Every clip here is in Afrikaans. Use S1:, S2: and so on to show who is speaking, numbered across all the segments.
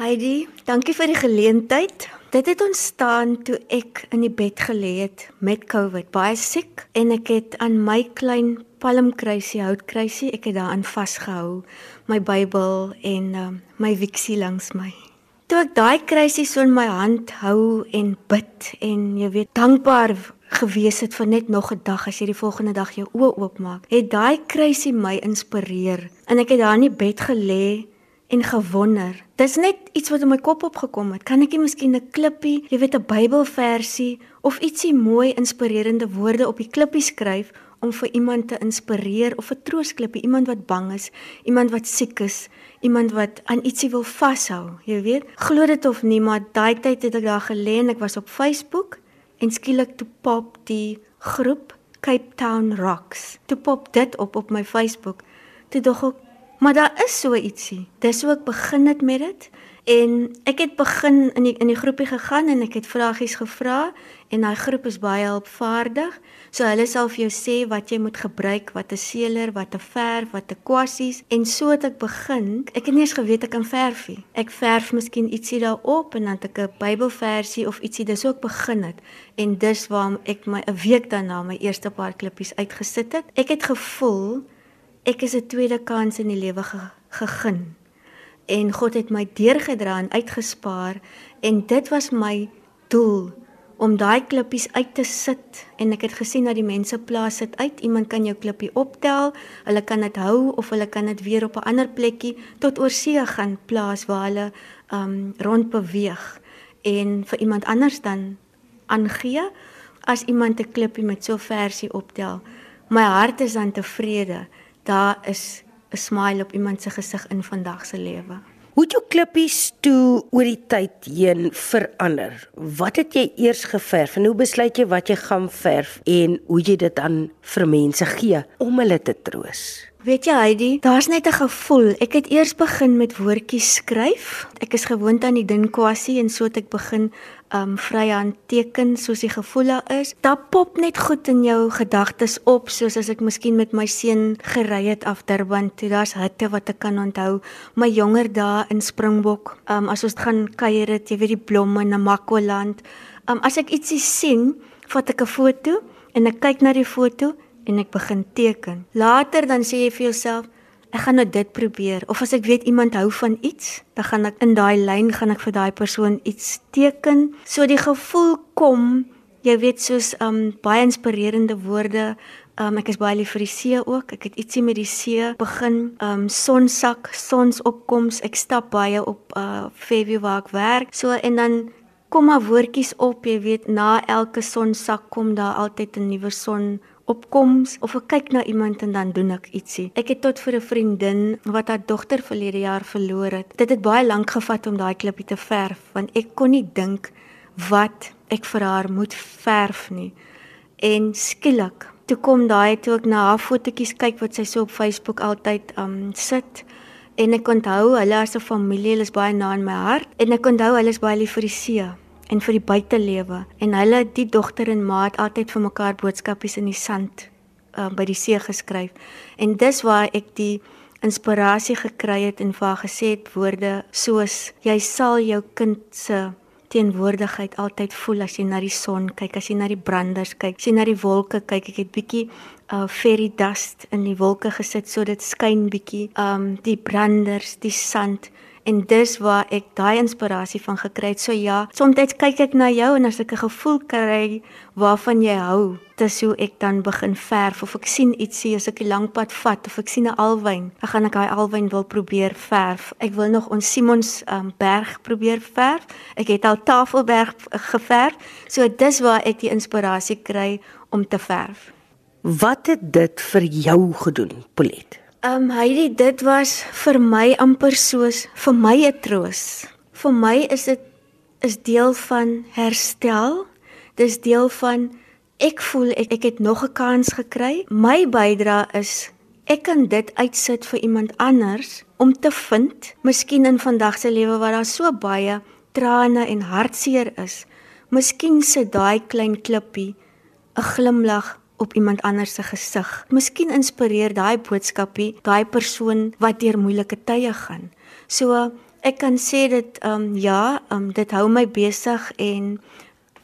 S1: Heidi, dankie vir die geleentheid. Dit het ontstaan toe ek in die bed gelê het met COVID, baie siek en ek het aan my klein palmkruisie, houtkruisie, ek het daaraan vasgehou, my Bybel en uh, my wiksie langs my. Toe ek daai kruisie so in my hand hou en bid en jy weet dankbaar gewees het vir net nog 'n dag as jy die volgende dag jou oë oopmaak, het daai kruisie my inspireer en ek het daar in die bed gelê en gewonder. Dis net iets wat in my kop opgekom het. Kan ek nie miskien 'n klippie, jy weet 'n Bybelversie of ietsie mooi inspirerende woorde op die klippie skryf om vir iemand te inspireer of 'n troosklippie, iemand wat bang is, iemand wat siek is, iemand wat aan ietsie wil vashou, jy weet. Glo dit of nie, maar daai tyd het ek daar gelê en ek was op Facebook en skielik toe pop die groep Cape Town Rocks. Toe pop dit op op my Facebook. Toe dog ek Maar daar is so ietsie. Dis hoe ek begin het met dit en ek het begin in die in die groepie gegaan en ek het vragies gevra en daai groep is baie hulpvaardig. So hulle sal vir jou sê wat jy moet gebruik, wat 'n sealer, wat 'n verf, wat 'n kwassies en so het ek begin. Ek het nie eens geweet ek kan verf nie. Ek verf miskien ietsie daarop en dan het ek 'n Bybelversie of ietsie dis ook begin het. En dis waarom ek my 'n week daarna my eerste paar klippies uitgesit het. Ek het gevoel ek is 'n tweede kans in die lewe ge, gegeen. En God het my deurgedra en uitgespaar en dit was my doel om daai klippies uit te sit en ek het gesien dat die mense plaas dit uit. Iemand kan jou klippie optel, hulle kan dit hou of hulle kan dit weer op 'n ander plekkie tot oor see gaan plaas waar hulle um rond beweeg en vir iemand anders dan aangee as iemand 'n klippie met so versie optel. My hart is dan tevrede daar is 'n smile op iemand se gesig in vandag se lewe.
S2: Hoe het jou klippies toe oor die tyd heen verander? Wat het jy eers geverf en hoe besluit jy wat jy gaan verf en hoe jy dit aan vir mense gee om hulle te troos?
S1: Weet jy Heidi, daar's net 'n gevoel. Ek het eers begin met woordjies skryf. Ek is gewoond aan die dun kwassie en so het ek begin um vryhand teken soos die gevoel is. Daar pop net goed in jou gedagtes op, soos as ek miskien met my seun gery het af Durban toe. Daar's hitte wat ek kan onthou. My jonger dae in Springbok, um as ons gaan kuier het, jy weet die blomme in Namakoland. Um as ek ietsie sien, vat ek 'n foto en ek kyk na die foto en ek begin teken. Later dan sê jy vir jouself, ek gaan nou dit probeer of as ek weet iemand hou van iets, dan gaan ek in daai lyn gaan ek vir daai persoon iets teken. So die gevoel kom, jy weet soos um baie inspirerende woorde. Um ek is baie lief vir die see ook. Ek het ietsie met die see begin. Um sonsak, sonsopkoms. Ek stap baie op uh Fairview waar ek werk. So en dan kom maar woordjies op, jy weet, na elke sonsak kom daar altyd 'n nuwe son opkoms of ek kyk na iemand en dan doen ek ietsie. Ek het tot vir 'n vriendin wat haar dogter verlede jaar verloor het. Dit het baie lank gevat om daai klippie te verf want ek kon nie dink wat ek vir haar moet verf nie. En skielik, toe kom daai toe ek na haar fotootjies kyk wat sy so op Facebook altyd um sit en ek onthou hulle as 'n familie, hulle is baie na in my hart en ek onthou hulle is baie lief vir die see en vir die buitelewe. En hulle die dogter en ma het altyd vir mekaar boodskapies in die sand uh, by die see geskryf. En dis waar ek die inspirasie gekry het en vir haar gesê het woorde soos jy sal jou kind se teenwoordigheid altyd voel as jy na die son kyk as jy na die branders kyk as jy na die wolke kyk. Ek het bietjie uh fairy dust in die wolke gesit so dit skyn bietjie um die branders die sand en dis waar ek daai inspirasie van gekry het. So ja, soms kyk ek na jou en as ek 'n gevoel kry waarvan jy hou, dis hoe ek dan begin verf of ek sien ietsie as ek 'n lang pad vat of ek sien 'n alwyn, dan gaan ek daai alwyn wil probeer verf. Ek wil nog ons Simons um, berg probeer verf. Ek het al Tafelberg geverf. So dis waar ek die inspirasie kry om te verf.
S2: Wat het dit vir jou gedoen, Polet?
S1: Ehm um, Heidi, dit was vir my amper soos vir my 'n troos. Vir my is dit is deel van herstel. Dis deel van ek voel ek ek het nog 'n kans gekry. My bydrae is ek kan dit uitsit vir iemand anders om te vind, miskien in vandag se lewe waar daar so baie trane en hartseer is. Miskien sit daai klein klippie 'n glimlag op iemand anders se gesig. Miskien inspireer daai boodskapie daai persoon wat deur moeilike tye gaan. So ek kan sê dit ehm um, ja, ehm um, dit hou my besig en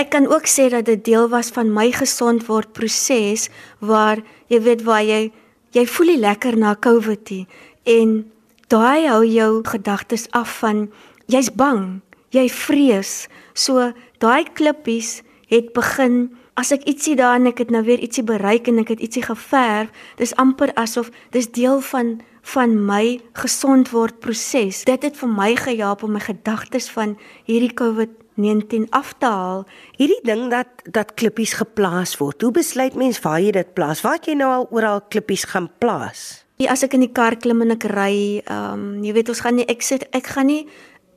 S1: ek kan ook sê dat dit deel was van my gesond word proses waar jy weet waar jy jy voel nie lekker na COVID nie en daai hou jou gedagtes af van jy's bang, jy vrees. So daai klippies het begin as ek ietsie daar en ek het nou weer ietsie bereik en ek het ietsie geverf, dis amper asof dis deel van van my gesond word proses. Dit het vir my gehelp om my gedagtes van hierdie COVID-19 af te haal.
S2: Hierdie ding dat dat klippies geplaas word. Hoe besluit mens waar jy dit plaas? Waar het jy nou al oral klippies gaan plaas?
S1: Ja, as ek in die kar klim en ek ry, ehm um, jy weet ons gaan nie ek sit ek gaan nie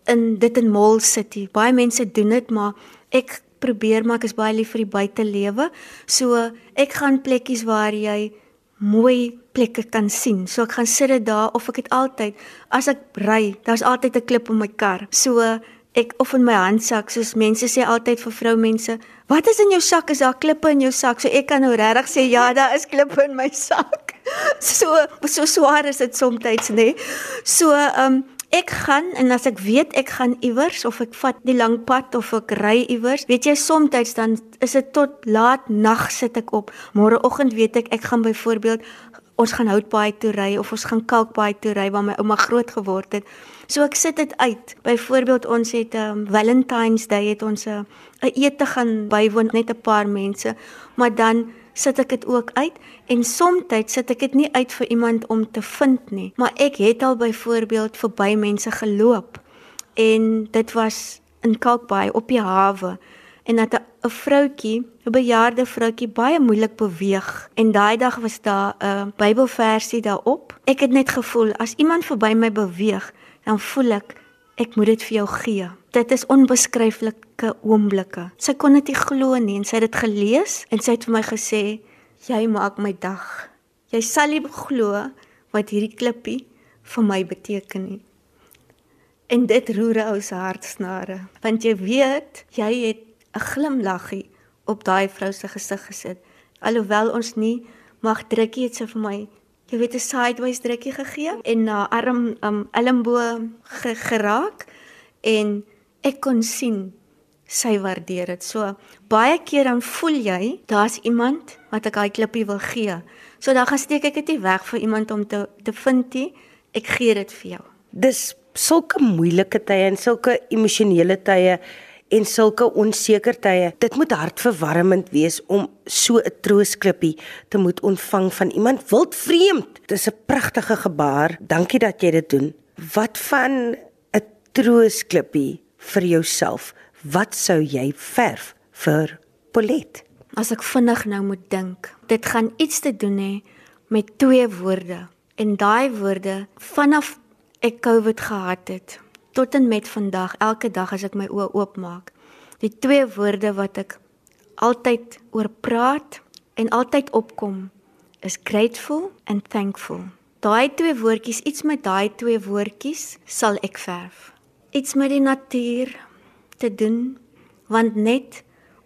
S1: in dit in Mall City. Baie mense doen dit, maar ek probeer maar ek is baie lief vir die buitelewe. So ek gaan plekkies waar jy mooi plekke kan sien. So ek gaan sit dit daar of ek het altyd as ek ry, daar's altyd 'n klip in my kar. So ek of in my handsak, soos mense sê altyd vir vroumense, "Wat is in jou sak? Is daar klippe in jou sak?" So ek kan nou regtig sê, "Ja, daar is klippe in my sak." So so swaar is dit soms, nê. Nee. So ehm um, ek gaan en as ek weet ek gaan iewers of ek vat die lang pad of ek ry iewers, weet jy soms dan is dit tot laat nag sit ek op. Môreoggend weet ek ek gaan byvoorbeeld ons gaan Houtbaai toe ry of ons gaan Kalkbaai toe ry waar my ouma groot geword het. So ek sit dit uit. Byvoorbeeld ons het um, Valentine's Day het ons 'n uh, ete gaan bywoon net 'n paar mense, maar dan sit ek dit ook uit en soms sit ek dit nie uit vir iemand om te vind nie, maar ek het al byvoorbeeld verby mense geloop en dit was in Kalkbaai op die hawe en dat 'n vroutjie, 'n bejaarde vroutjie baie moeilik beweeg en daai dag was daar 'n Bybelversie daarop. Ek het net gevoel as iemand verby my beweeg, dan voel ek ek moet dit vir jou gee. Dit is onbeskryflike oomblikke. Sy kon dit nie glo nie en sy het dit gelees en sy het vir my gesê, "Jy maak my dag. Jy sal nie glo wat hierdie klippie vir my beteken nie." En dit roer ou se hartsnare, want jy weet, jy het 'n glimlaggie op daai vrou se gesig gesit. Alhoewel ons nie mag drukkie het sy vir my jy weet 'n sideways drukkie gegee en na arm um elmbo ge, geraak en ek kon sien sy waardeer dit. So baie keer dan voel jy daar's iemand wat ek daai klippie wil gee. So dan gaan steek ek dit nie weg vir iemand om te te vind nie. Ek gee dit vir jou.
S2: Dis sulke moeilike tye en sulke emosionele tye en sulke onseker tye. Dit moet hartverwarmend wees om so 'n troosklippie te moet ontvang van iemand wild vreemd. Dis 'n pragtige gebaar. Dankie dat jy dit doen. Wat van 'n troosklippie vir jouself? Wat sou jy verf vir Polet?
S1: As ek vinnig nou moet dink, dit gaan iets te doen hê met twee woorde. En daai woorde vanaf ek COVID gehad het, tot en met vandag, elke dag as ek my oë oopmaak. Die twee woorde wat ek altyd oor praat en altyd opkom is grateful and thankful. Daai twee woordjies, iets met daai twee woordjies sal ek verf. Iets met die natuur te doen want net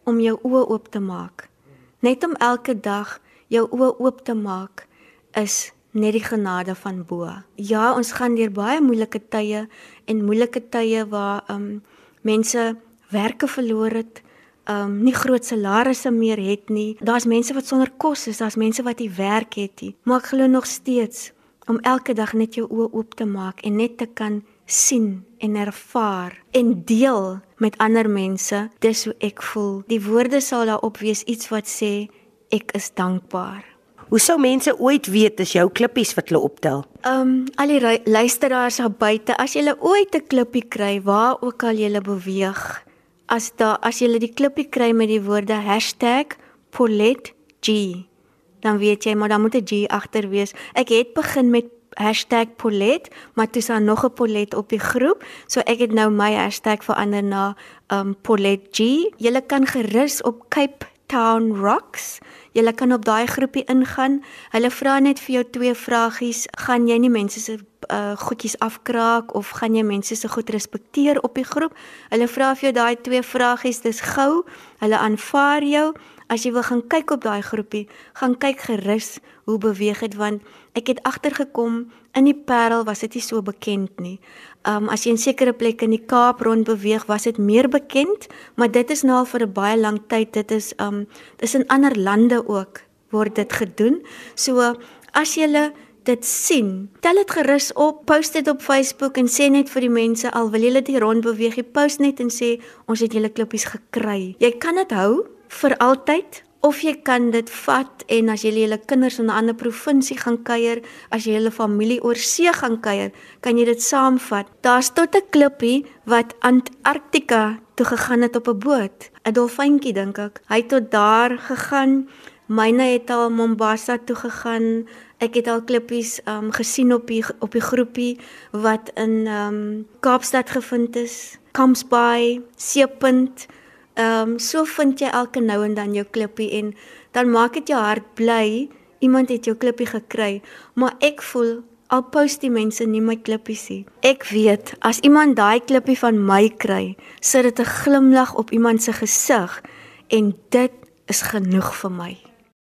S1: om jou oë oop te maak. Net om elke dag jou oë oop te maak is net die genade van bo. Ja, ons gaan deur baie moeilike tye en moeilike tye waar um, mense werke verloor het, um, nie groot salarisse meer het nie. Daar's mense wat sonder kos is, daar's mense wat nie werk het nie. Maar ek glo nog steeds om elke dag net jou oë oop te maak en net te kan sien en ervaar en deel met ander mense dis hoe ek voel. Die woorde sal daarop wees iets wat sê ek is dankbaar.
S2: Hoe sou mense ooit weet dis jou klippies wat hulle optel?
S1: Ehm um, al die luisteraars daar buite, as jy ooit 'n klippie kry waar ook al jy beweeg, as daar as jy die klippie kry met die woorde #PoletG, dan weet jy maar dan moet 'n G agter wees. Ek het begin met #Polet, maar dis dan nog 'n Polet op die groep, so ek het nou my hashtag verander na ehm um, PoletG. Jy kan gerus op Cape Town Rocks. Jy kan op daai groepie ingaan. Hulle vra net vir jou twee vragies. Gaan jy nie mense se uh, goedjies afkraak of gaan jy mense se goed respekteer op die groep? Hulle vra vir jou daai twee vragies. Dis gou. Hulle aanvaar jou. As jy wil gaan kyk op daai groepie, gaan kyk gerus hoe beweeg dit want ek het agtergekom In die Parel was dit nie so bekend nie. Um as jy in sekere plekke in die Kaap rond beweeg, was dit meer bekend, maar dit is nou al vir 'n baie lang tyd. Dit is um dis in ander lande ook word dit gedoen. So as jy dit sien, tel dit gerus op, post dit op Facebook en sê net vir die mense al wil jy dit rond beweeg, jy post net en sê ons het julle klippies gekry. Jy kan dit hou vir altyd of jy kan dit vat en as jy julle kinders in 'n ander provinsie gaan kuier, as jy julle familie oor see gaan kuier, kan jy dit saamvat. Daar's tot 'n klippie wat Antarktika toe gegaan het op 'n boot, 'n dolfyntjie dink ek. Hy het tot daar gegaan. Myne het al Mombasa toe gegaan. Ek het al klippies um gesien op die op die groepie wat in um Kaapstad gevind is. Camps Bay, Seepunt, Ehm um, so vind jy elke nou en dan jou klippie en dan maak dit jou hart bly iemand het jou klippie gekry, maar ek voel al post die mense nie my klippies nie. Ek weet as iemand daai klippie van my kry, sit dit 'n glimlag op iemand se gesig en dit is genoeg vir my.